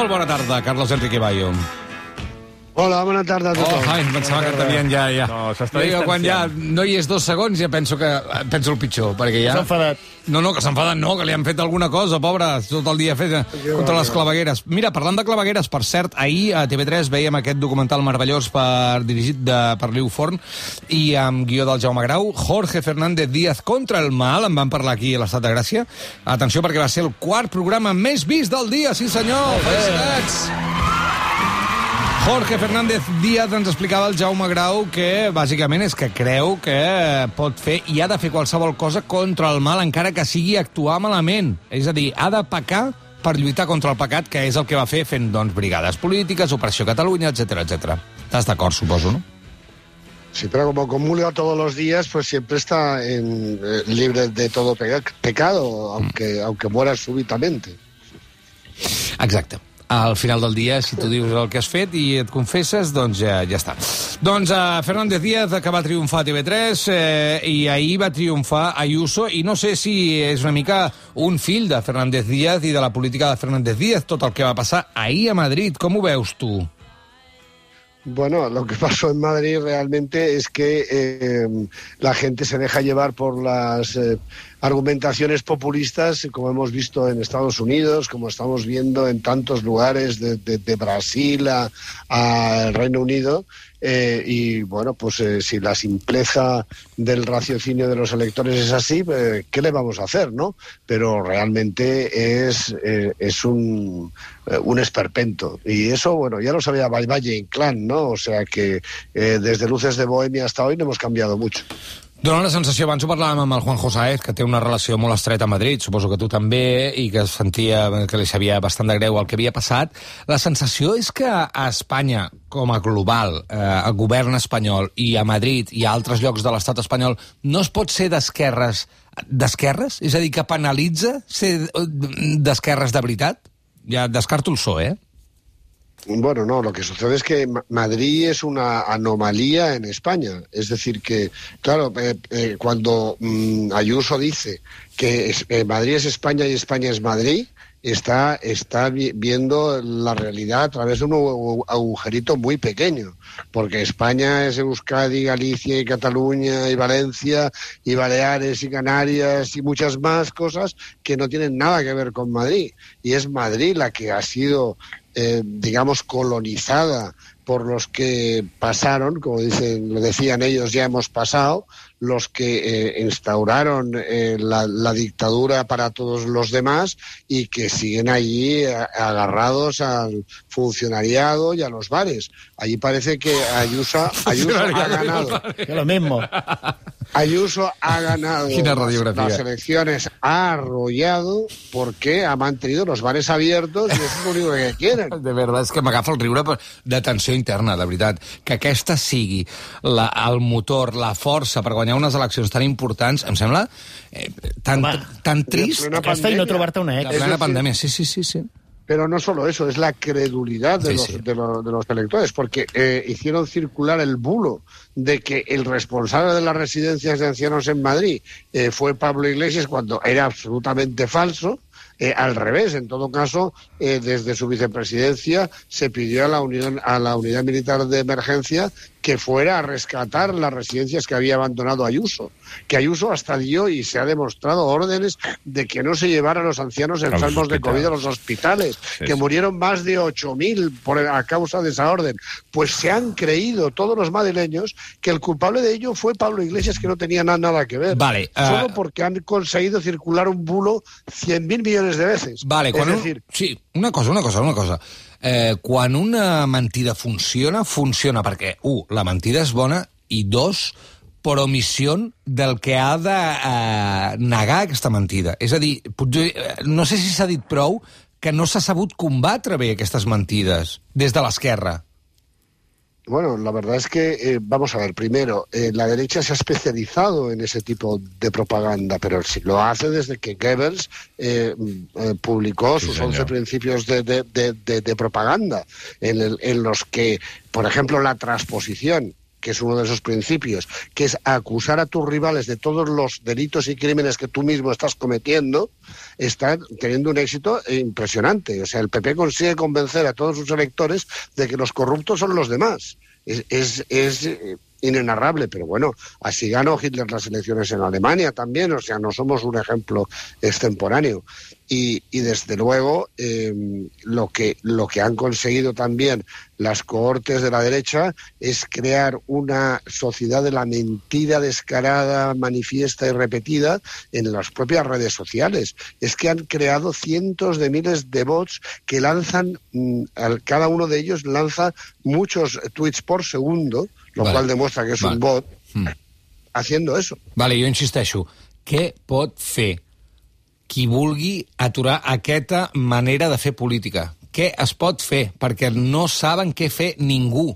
Molt bona tarda, Carlos Enrique Bayo. Hola, bona tarda a tothom. Oh, ai, em pensava que també ja... ja. No, s'està Jo, quan ja distanciant. no hi és dos segons ja penso que penso el pitjor, perquè ja... S'ha enfadat. No, no, que s'ha enfadat no, que li han fet alguna cosa, pobre, tot el dia fet contra les clavegueres. Mira, parlant de clavegueres, per cert, ahir a TV3 veiem aquest documental meravellós per, dirigit de, per Liu Forn i amb guió del Jaume Grau, Jorge Fernández Díaz contra el mal, en van parlar aquí a l'Estat de Gràcia. Atenció, perquè va ser el quart programa més vist del dia, sí senyor! Felicitats! Jorge Fernández Díaz ens explicava el Jaume Grau que bàsicament és que creu que pot fer i ha de fer qualsevol cosa contra el mal encara que sigui actuar malament. És a dir, ha de pecar per lluitar contra el pecat, que és el que va fer fent doncs, brigades polítiques, Operació Catalunya, etc etc. Estàs d'acord, suposo, no? Sí, pero como comulga todos los días, pues siempre está en, eh, libre de todo peca- pecado, aunque, aunque muera súbitamente. Exacte. Al final del dia, si tu dius el que has fet i et confesses, doncs ja, ja està. Doncs uh, Fernández Díaz, que va triomfar a TV3, eh, i ahir va triomfar Ayuso, i no sé si és una mica un fill de Fernández Díaz i de la política de Fernández Díaz, tot el que va passar ahir a Madrid. Com ho veus tu? Bueno, lo que pasó en Madrid realmente es que eh, la gente se deja llevar por las eh, argumentaciones populistas, como hemos visto en Estados Unidos, como estamos viendo en tantos lugares, de, Brasil a, a Reino Unido. eh, y bueno, pues eh, si la simpleza del raciocinio de los electores es así, eh, ¿qué le vamos a hacer, no? Pero realmente es, eh, es un, eh, un esperpento. Y eso, bueno, ya lo sabía Valle Inclán, ¿no? O sea que eh, desde Luces de Bohemia hasta hoy no hemos cambiado mucho. Dóna la sensació, abans ho parlàvem amb el Juanjo Saez, que té una relació molt estreta a Madrid, suposo que tu també, i que sentia que li sabia bastant de greu el que havia passat. La sensació és que a Espanya, com a global, eh, el govern espanyol, i a Madrid i a altres llocs de l'estat espanyol, no es pot ser d'esquerres d'esquerres? És a dir, que penalitza ser d'esquerres de veritat? Ja descarto el PSOE, eh? Bueno, no, lo que sucede es que Ma- Madrid es una anomalía en España. Es decir, que, claro, eh, eh, cuando mm, Ayuso dice que eh, Madrid es España y España es Madrid, está, está vi- viendo la realidad a través de un agu- agujerito muy pequeño. Porque España es Euskadi, Galicia y Cataluña y Valencia y Baleares y Canarias y muchas más cosas que no tienen nada que ver con Madrid. Y es Madrid la que ha sido eh, digamos, colonizada por los que pasaron, como dicen, lo decían ellos, ya hemos pasado, los que eh, instauraron eh, la, la dictadura para todos los demás y que siguen allí a- agarrados al funcionariado y a los bares. Allí parece que Ayuso, Ayuso ha ganado. Que lo mismo. Ayuso ha ganado las, elecciones, ha arrollado porque ha mantenido los bares abiertos y eso es lo único que quieren. De veritat, és que m'agafa el riure de tensió interna, de veritat. Que aquesta sigui la, el motor, la força per guanyar unes eleccions tan importants, em sembla eh, tan, Home, tan trist. Aquesta i no trobar-te un La ex. Es plena pandèmia, sí, sí, sí. sí. Pero no solo eso, es la credulidad de, Sí, los, sí. De, los, de los electores, porque eh, hicieron circular el bulo de que el responsable de las residencias de ancianos en Madrid eh, fue Pablo Iglesias cuando era absolutamente falso. Eh, al revés, en todo caso, eh, desde su vicepresidencia se pidió a la, Unión, a la Unidad Militar de Emergencia que fuera a rescatar las residencias que había abandonado Ayuso. Que Ayuso hasta dio y se ha demostrado órdenes de que no se llevara a los ancianos enfermos de. COVID a los hospitales, Sí, que murieron más de 8.000 por a causa de esa orden. Pues se han creído todos los madrileños que el culpable de ello fue Pablo Iglesias, que no tenía na- nada que ver. Vale, Solo ah, porque han conseguido circular un bulo 100.000 millones de veces. Vale, es decir, un... Sí, una cosa, una cosa, una cosa. Eh, quan una mentida funciona, funciona perquè, un, la mentida és bona, i dos, per omissió del que ha de eh, negar aquesta mentida. És a dir, potser, eh, no sé si s'ha dit prou que no s'ha sabut combatre bé aquestes mentides des de l'esquerra. Bueno, la verdad es que, eh, vamos a ver, primero, eh, la derecha se ha especializado en ese tipo de propaganda, pero si lo hace desde que Goebbels eh, mm, eh, publicó Sí, sus señor. 11 principios de- de- de propaganda, en, el- en los que, por ejemplo, la transposición que es uno de esos principios, que es acusar a tus rivales de todos los delitos y crímenes que tú mismo estás cometiendo, está teniendo un éxito impresionante. O sea, el PP consigue convencer a todos sus electores de que los corruptos son los demás. Es, es, eh, inenarrable, pero bueno, así ganó Hitler las elecciones en Alemania también, o sea, no somos un ejemplo extemporáneo. Y, y desde luego, eh, lo, que, lo que han conseguido también las cohortes de la derecha es crear una sociedad de la mentira descarada, manifiesta y repetida en las propias redes sociales. Es que han creado cientos de miles de bots que lanzan, mm, cada uno de ellos lanza muchos tweets por segundo, lo vale. cual demuestra que vale. un bot, mm. haciendo eso. Vale, jo insisteixo. Què pot fer qui vulgui aturar manera de fer política? Què es pot fer? Perquè no saben què fer ningú.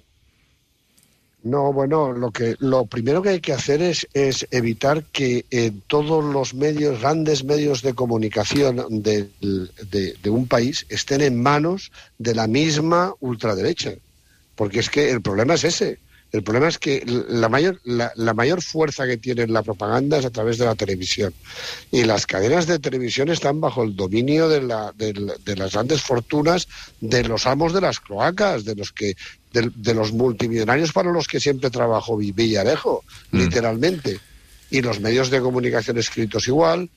No, bueno, lo que lo primero que hay que hacer es, es evitar que eh, todos los medios, grandes medios de comunicación de, un país estén en manos de la misma ultraderecha. Porque es que el problema es ese. El problema es que la mayor, la, la, mayor fuerza que tiene la propaganda es a través de la televisión. Y las cadenas de televisión están bajo el dominio de, la, de, de las grandes fortunas de los amos de las cloacas, de los que de, de los multimillonarios para los que siempre trabajó Villarejo, mm. literalmente. Y los medios de comunicación escritos igual,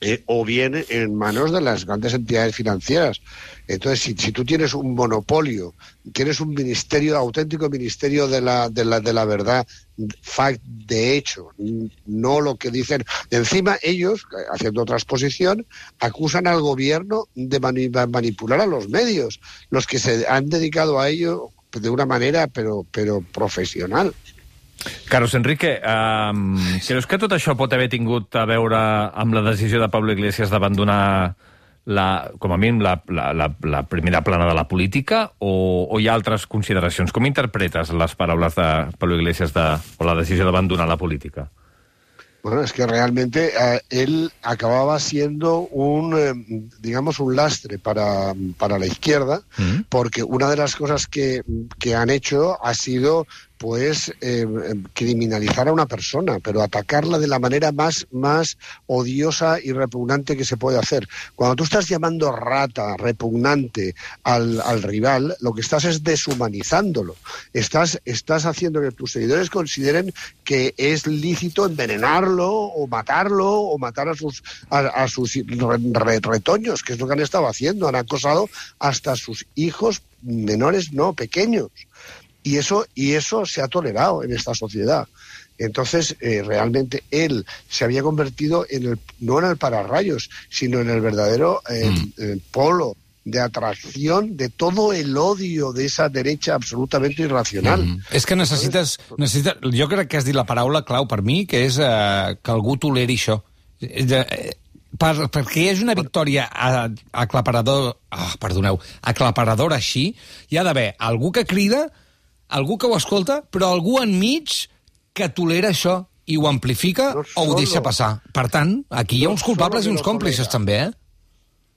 eh, o bien en manos de las grandes entidades financieras. Entonces, si, si, tú tienes un monopolio, tienes un ministerio, auténtico ministerio de la, de la, de la verdad, fact de hecho, no lo que dicen. Encima, ellos, haciendo otra exposición, acusan al gobierno de mani manipular a los medios, los que se han dedicado a ello de una manera, pero, pero profesional. Carlos Enrique, um, creus que tot això pot haver tingut a veure amb la decisió de Pablo Iglesias d'abandonar la, com a mínim la, la, la, la primera plana de la política o, o hi ha altres consideracions? Com interpretes les paraules de Pablo Iglesias de, o la decisió d'abandonar la política? Bueno, es que realmente eh, él acababa siendo un, eh, digamos, un lastre para, para la izquierda, mm -hmm. porque una de las cosas que, que han hecho ha sido pues eh, criminalizar a una persona, pero atacarla de la manera más, más odiosa y repugnante que se puede hacer. Cuando tú estás llamando rata, repugnante al, al rival, lo que estás es deshumanizándolo. Estás, estás haciendo que tus seguidores consideren que es lícito envenenarlo o matarlo o matar a sus, a, a sus re, retoños, que es lo que han estado haciendo. Han acosado hasta a sus hijos menores, no, pequeños y eso, y eso se ha tolerado en esta sociedad. Entonces, eh, realmente él se había convertido en el, no en el pararrayos, sino en el verdadero eh, mm. eh, polo de atracción de todo el odio de esa derecha absolutamente irracional. Mm. És que necessites, necessites... Jo crec que has dit la paraula clau per mi, que és eh, que algú toleri això. Eh, per, perquè hagi una victòria aclaparador, ah, perdoneu, aclaparadora així, hi ha d'haver algú que crida algú que ho escolta, però algú enmig que tolera això i ho amplifica no o ho deixa passar. Per tant, aquí hi ha uns culpables i uns còmplices també, eh?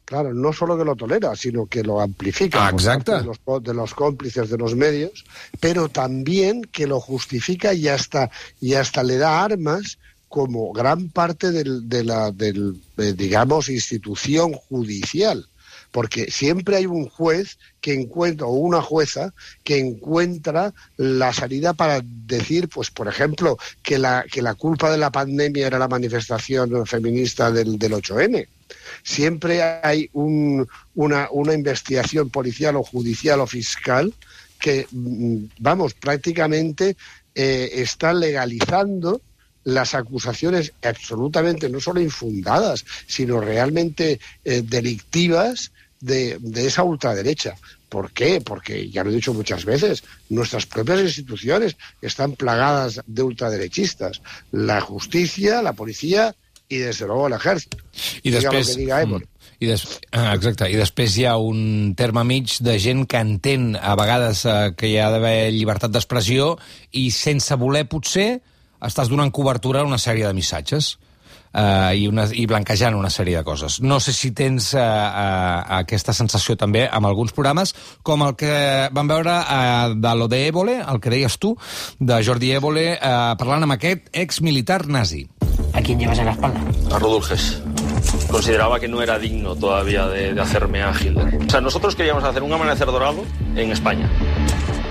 Claro, no solo que lo tolera, sino que lo amplifica. Ah. De los, de los, cómplices de los medios, pero también que lo justifica y hasta, y hasta le da armas como gran parte del, de la, del, eh, digamos, institución judicial porque siempre hay un juez que encuentra, o una jueza, que encuentra la salida para decir, pues por ejemplo, que la, que la culpa de la pandemia era la manifestación feminista del, del 8N. Siempre hay un, una, una investigación policial o judicial o fiscal que, mm, vamos, prácticamente eh, está legalizando las acusaciones absolutamente no solo infundadas, sino realmente eh, delictivas de, de esa ultraderecha. ¿Por qué? Porque, ya lo he dicho muchas veces, nuestras propias instituciones están plagadas de ultraderechistas. La justicia, la policía i, des de luego, l'exèrcit. I després... Que diga. Mm, i des... ah, exacte, i després hi ha un terme mig de gent que entén a vegades eh, que hi ha d'haver llibertat d'expressió i sense voler, potser, estàs donant cobertura a una sèrie de missatges. Uh, i, una, i blanquejant una sèrie de coses. No sé si tens uh, uh, aquesta sensació també amb alguns programes, com el que vam veure uh, de lo de Évole, el que deies tu, de Jordi Évole, uh, parlant amb aquest ex-militar nazi. ¿A quién llevas en la espalda? A Rodulges. Consideraba que no era digno todavía de, de hacerme a Hitler. O sea, nosotros queríamos hacer un amanecer dorado en España.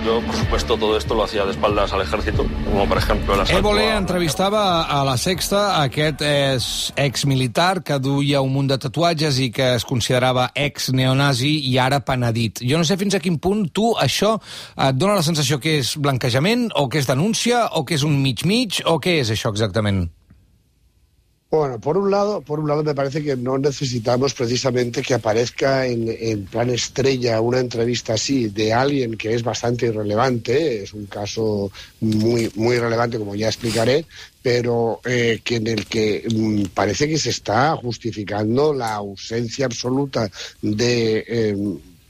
Yo, por supuesto, todo esto lo hacía de espaldas al ejército, como por ejemplo el asalto Évole a- entrevistava a la Sexta aquest és exmilitar que duia un munt de tatuatges i que es considerava ex-neonazi i ara penedit. Jo no sé fins a quin punt tu això et dona la sensació que és blanquejament o que és denúncia o que és un mig-mig o què és això exactament? Bueno, por un lado, por un lado me parece que no necesitamos precisamente que aparezca en, plan estrella una entrevista así de alguien que es bastante irrelevante, es un caso muy muy relevante como ya explicaré, pero eh, que en el que mm, parece que se está justificando la ausencia absoluta de eh,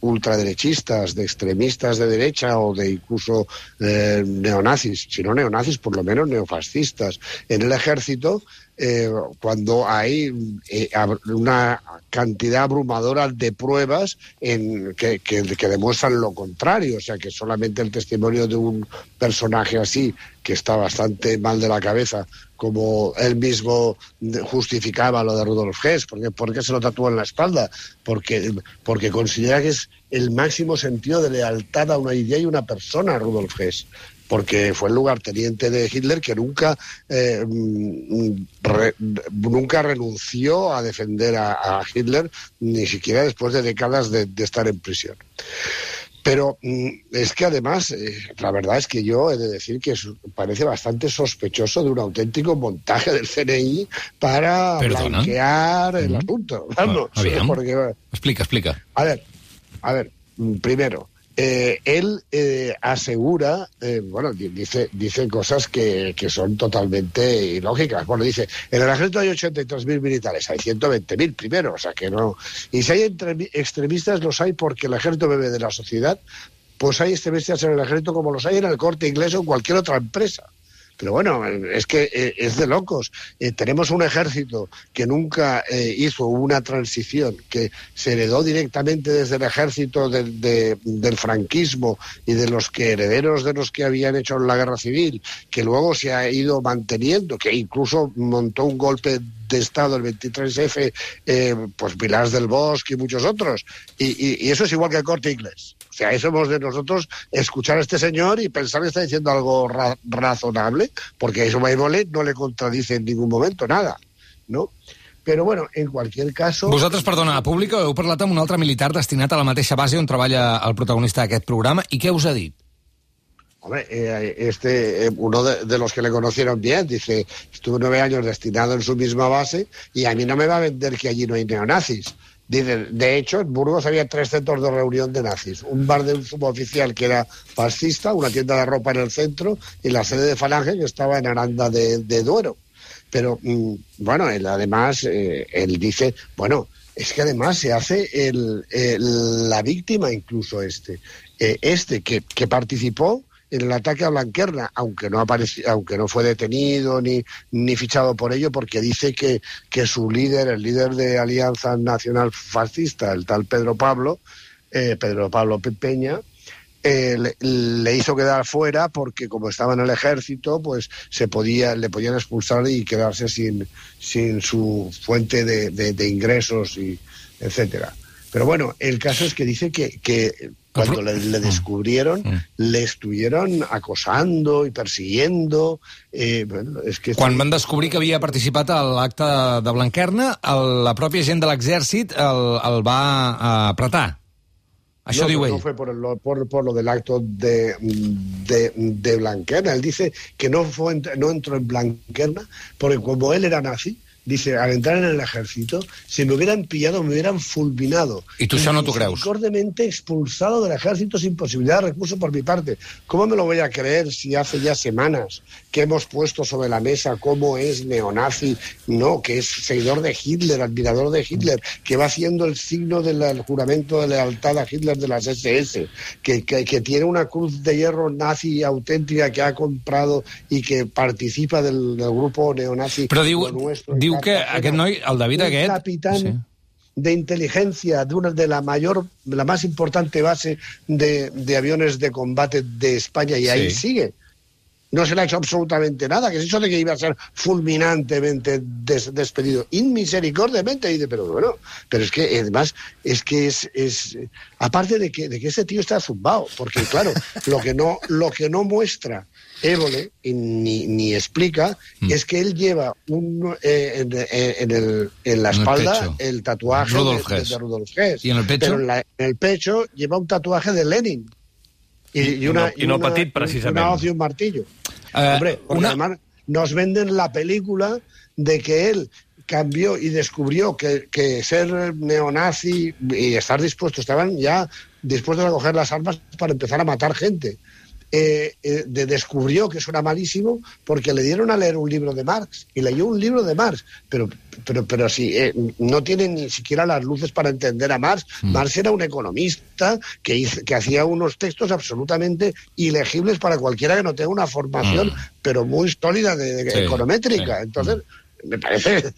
ultraderechistas, de extremistas de derecha o de incluso eh, neonazis, si no neonazis, por lo menos neofascistas. En el ejército, eh, cuando hay eh, una cantidad abrumadora de pruebas en, que, que- que demuestran lo contrario, o sea que solamente el testimonio de un personaje así, que está bastante mal de la cabeza, como él mismo justificaba lo de Rudolf Hess, porque ¿por qué se lo tatúa en la espalda? Porque, porque considera que es el máximo sentido de lealtad a una idea y una persona, Rudolf Hess porque fue el lugarteniente de Hitler que nunca, eh, mm, re- nunca renunció a defender a, a Hitler, ni siquiera después de décadas de, de estar en prisión. Pero mm, es que además, eh, la verdad es que yo he de decir que parece bastante sospechoso de un auténtico montaje del CNI para Perdona. blanquear el Mm. asunto. Vamos, aviam. porque, Explica, explica. a ver, a ver, mm, primero, eh, él eh, asegura, eh, bueno, di- dice, dice cosas que, que son totalmente ilógicas. Bueno, dice, en el ejército hay 83.000 militares, hay 120.000 primero, o sea que no. Y si hay extremistas, los hay porque el ejército bebe de la sociedad, pues hay extremistas en el ejército como los hay en el corte inglés o en cualquier otra empresa. Pero bueno, es que eh, es de locos. Eh, tenemos un ejército que nunca eh, hizo una transición, que se heredó directamente desde el ejército del, de- del franquismo y de los que herederos de los que habían hecho la guerra civil, que luego se ha ido manteniendo, que incluso montó un golpe de Estado el 23F, eh, pues Pilar del Bosque y muchos otros. Y, y- y eso es igual que el corte inglés. O sea, eso hemos de nosotros escuchar a este señor y pensar que está diciendo algo ra- razonable, porque eso Maimole no le contradice en ningún momento nada, ¿no? Però, bueno, en cualquier caso... Vosaltres, perdona, a pública heu parlat amb un altre militar destinat a la mateixa base on treballa el protagonista d'aquest programa i què us ha dit? Hombre, eh, este, eh, uno de, de los que le conocieron bien, dice, estuve nueve años destinado en su misma base y a mí no me va a vender que allí no hay neonazis. Dice, de hecho, en Burgos había tres centros de reunión de nazis. Un bar de un suboficial que era fascista, una tienda de ropa en el centro y la sede de Falange que estaba en Aranda de, Duero. Pero, mm, bueno, él además, eh, él dice, bueno, es que además se hace el, el- la víctima incluso este. Eh, este que, que participó en el ataque a Blanquerna, aunque no apareció, aunque no fue detenido ni, ni fichado por ello, porque dice que, que su líder, el líder de Alianza Nacional Fascista, el tal Pedro Pablo, eh, Pedro Pablo Pe- Peña, eh, le, le hizo quedar fuera porque como estaba en el ejército, pues se podía, le podían expulsar y quedarse sin, sin su fuente de, de- de ingresos y etcétera. Pero bueno, el caso es que dice que, que cuando le, le descubrieron, le estuvieron acosando y persiguiendo. Eh, bueno, es que Quan van descobrir que havia participat a l'acte de Blanquerna, el, la pròpia gent de l'exèrcit el, el va eh, apretar. Això no, diu ell. No fue por, lo, por, por lo del acto de, de, de Blanquerna. Él dice que no, fue, no entró en Blanquerna porque como él era nazi, dice, al entrar en el ejército, si me hubieran pillado, me hubieran fulminado. I tu això no creus? Misericordiamente expulsado del ejército sin posibilidad de recurso por mi parte. ¿Cómo me lo voy a creer si hace ya semanas que hemos puesto sobre la mesa cómo es neonazi, no, que es seguidor de Hitler, admirador de Hitler, que va haciendo el signo del juramento de lealtad a Hitler de las SS, que, que, que tiene una cruz de hierro nazi auténtica que ha comprado y que participa del, del grupo neonazi Però diu, lo nuestro y diu que aquest noi, el David un aquest... capitán Sí. de inteligencia de una de la mayor, la más importante base de, de aviones de combate de España y ahí Sí. sigue. No se le ha hecho absolutamente nada, que es eso de que iba a ser fulminantemente des- despedido, inmisericordiamente, dice, pero bueno, pero es que además es que es, es aparte de que, de que ese tío está zumbado, porque claro, lo que no, lo que no muestra Évole y ni, ni explica Mm. es que él lleva un, eh, en, en- en el- en la En el espalda el, tatuaje Rudolf de, de- Rudolf Hess. ¿Y en el pecho? Pero en, la- en el pecho lleva un tatuaje de Lenin. Y, I- i no- i no una- petit, precisament. Una hoz y un martillo. Eh, Hombre, porque una- además nos venden la película de que él cambió y descubrió que, que ser neonazi y estar dispuesto, estaban ya dispuestos a coger las armas para empezar a matar gente. Eh, eh, de- descubrió que eso era malísimo porque le dieron a leer un libro de Marx y leyó un libro de Marx, pero pero pero si eh, no tiene ni siquiera las luces para entender a Marx. Marx era un economista que hizo- que hacía unos textos absolutamente ilegibles para cualquiera que no tenga una formación pero muy sólida de, de Sí, econométrica. sí. Entonces me parece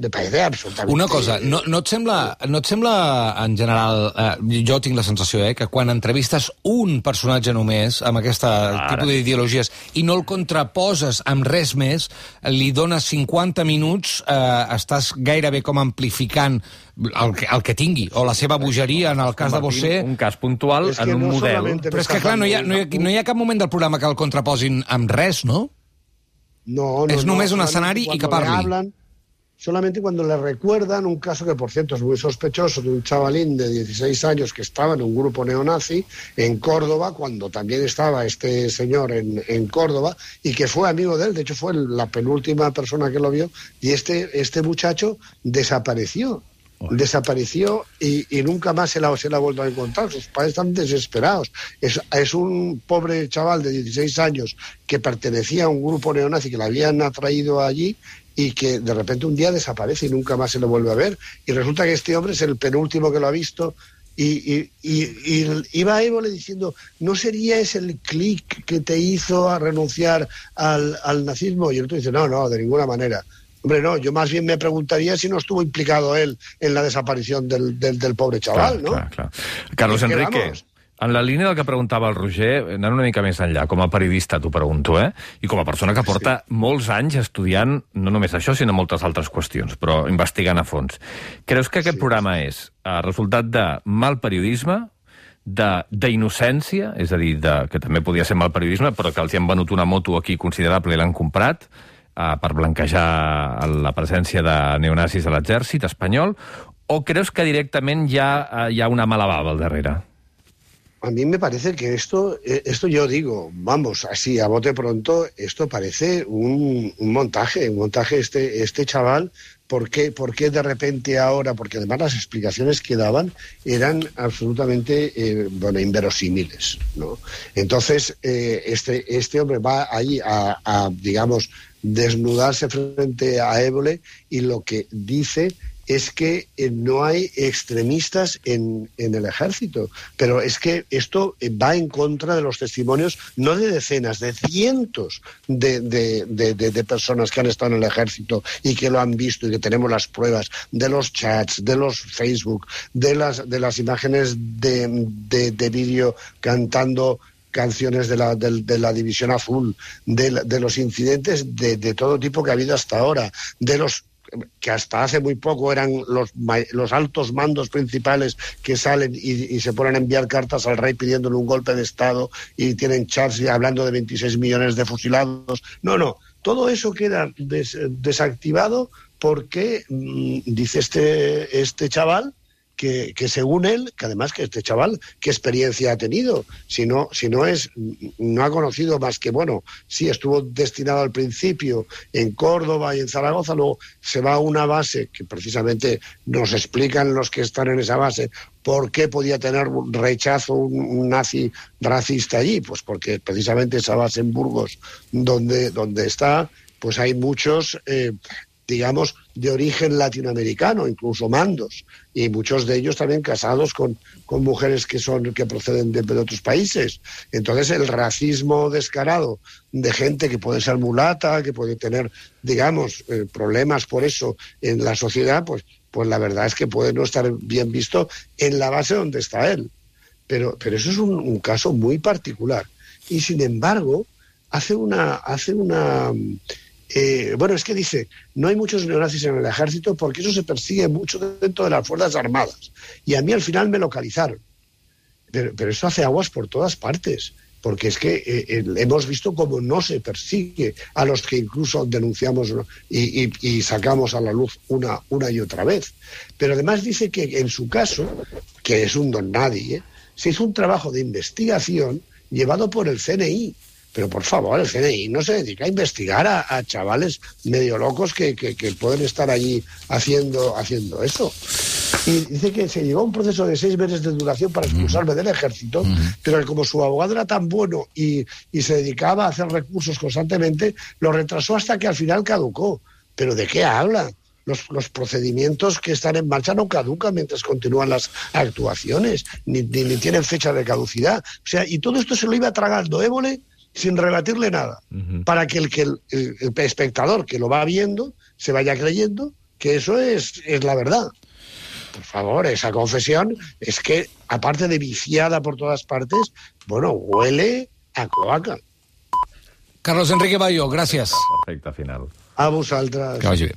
me parece absolutamente Una cosa, no, no, et sembla, no et sembla, en general, eh, jo tinc la sensació, eh, que quan entrevistes un personatge només, amb aquest tipus d'ideologies, i no el contraposes amb res més, li dones 50 minuts, eh, estàs gairebé com amplificant el que, el que tingui, o la seva bogeria, en el cas de Bossé... Un cas puntual És en un no model... Però és que, clar, no hi, ha, no, hi ha, no hi ha cap moment del programa que el contraposin amb res, no? No, no, no, només un solamente escenari i que parli. hablan, solamente cuando le recuerdan un caso que, por cierto, es muy sospechoso de un chavalín de 16 años que estaba en un grupo neonazi en Córdoba, cuando también estaba este señor en, en Córdoba, y que fue amigo de él, de hecho fue la penúltima persona que lo vio, y este, este muchacho desapareció. Desapareció y, y nunca más se la, se la ha vuelto a encontrar. Sus padres están desesperados. Es, es un pobre chaval de 16 años que pertenecía a un grupo neonazi que le habían atraído allí y que de repente un día desaparece y nunca más se lo vuelve a ver. Y resulta que este hombre es el penúltimo que lo ha visto. Y, y, y, y iba a Évole diciendo, ¿no sería ese el clic que te hizo a renunciar al, al nazismo? Y el otro dice, no, no, de ninguna manera. Hombre, no, yo más bien me preguntaría si no estuvo implicado él en la desaparición del, del, del pobre chaval, ¿no? Clar, clar. Carlos Enrique, vamos. En la línia del que preguntava el Roger, anant una mica més enllà, com a periodista t'ho pregunto, eh? I com a persona que porta sí. molts anys estudiant no només això, sinó moltes altres qüestions, però investigant a fons. Creus que aquest sí. programa és eh, resultat de mal periodisme, de- d'innocència, és a dir, de, que també podia ser mal periodisme, però que els hi han venut una moto aquí considerable i l'han comprat, eh, per blanquejar la presència de neonazis a l'exèrcit espanyol, o creus que directament hi ha, eh, hi ha una mala bava al darrere? A mí me parece que esto, eh, esto yo digo, vamos, así a bote pronto, esto parece un, un montaje, un montaje este, este chaval. ¿Por qué, ¿Por qué de repente ahora? Porque además las explicaciones que daban eran absolutamente, eh, bueno, inverosímiles, ¿no? Entonces, eh, este, este hombre va allí a, a, digamos, desnudarse frente a Évole y lo que dice es que eh, no hay extremistas en, en, el ejército. Pero es que esto eh, va en contra de los testimonios, no de decenas, de cientos de, de, de, de, personas que han estado en el ejército y que lo han visto y que tenemos las pruebas de los chats, de los Facebook, de las, de las imágenes de, vídeo cantando canciones de la, de, la División Azul, de, los incidentes de, de todo tipo que ha habido hasta ahora, de los que hasta hace muy poco eran los, los altos mandos principales que salen y, se ponen a enviar cartas al rey pidiéndole un golpe de Estado y tienen chats hablando de 26 millones de fusilados. No, no, todo eso queda des, desactivado porque, mmm, dice este, este chaval, que, según él, que además que este chaval, ¿qué experiencia ha tenido? Si no, si no es, no ha conocido más que, bueno, sí, estuvo destinado al principio en Córdoba y en Zaragoza, luego se va a una base que precisamente nos explican los que están en esa base por qué podía tener rechazo un, un nazi racista allí, pues porque precisamente esa base en Burgos, donde, donde está, pues hay muchos... Eh, digamos, de origen latinoamericano, incluso mandos, y muchos de ellos también casados con, con mujeres que son que proceden de, de, otros países. Entonces el racismo descarado de gente que puede ser mulata, que puede tener, digamos, eh, problemas por eso en la sociedad, pues, pues la verdad es que puede no estar bien visto en la base donde está él. Pero, pero eso es un, un caso muy particular. Y sin embargo, hace una, hace una eh, bueno, es que dice, no hay muchos neonazis en el ejército porque eso se persigue mucho dentro de las Fuerzas Armadas. Y a mí al final me localizaron. Pero, eso hace aguas por todas partes, porque es que eh, eh, hemos visto cómo no se persigue a los que incluso denunciamos y, sacamos a la luz una, una y otra vez. Pero además dice que en su caso, que es un don nadie, se hizo un trabajo de investigación llevado por el CNI pero por favor, el CNI no se dedica a investigar a, a chavales medio locos que, que, que, pueden estar allí haciendo, haciendo eso. Y dice que se llegó a un proceso de seis meses de duración para expulsarme del ejército, pero que como su abogado era tan bueno y, y se dedicaba a hacer recursos constantemente, lo retrasó hasta que al final caducó. ¿Pero de qué habla? Los, los, procedimientos que están en marcha no caducan mientras continúan las actuaciones, ni, ni, ni, tienen fecha de caducidad. O sea, y todo esto se lo iba tragando Évole sin rebatirle nada, uh -huh. para que, el, que el, el, el, espectador que lo va viendo se vaya creyendo que eso es, es la verdad. Por favor, esa confesión es que, aparte de viciada por todas partes, bueno, huele a cloaca. Carlos Enrique Bayo, gràcies. Perfecte, final. A bé.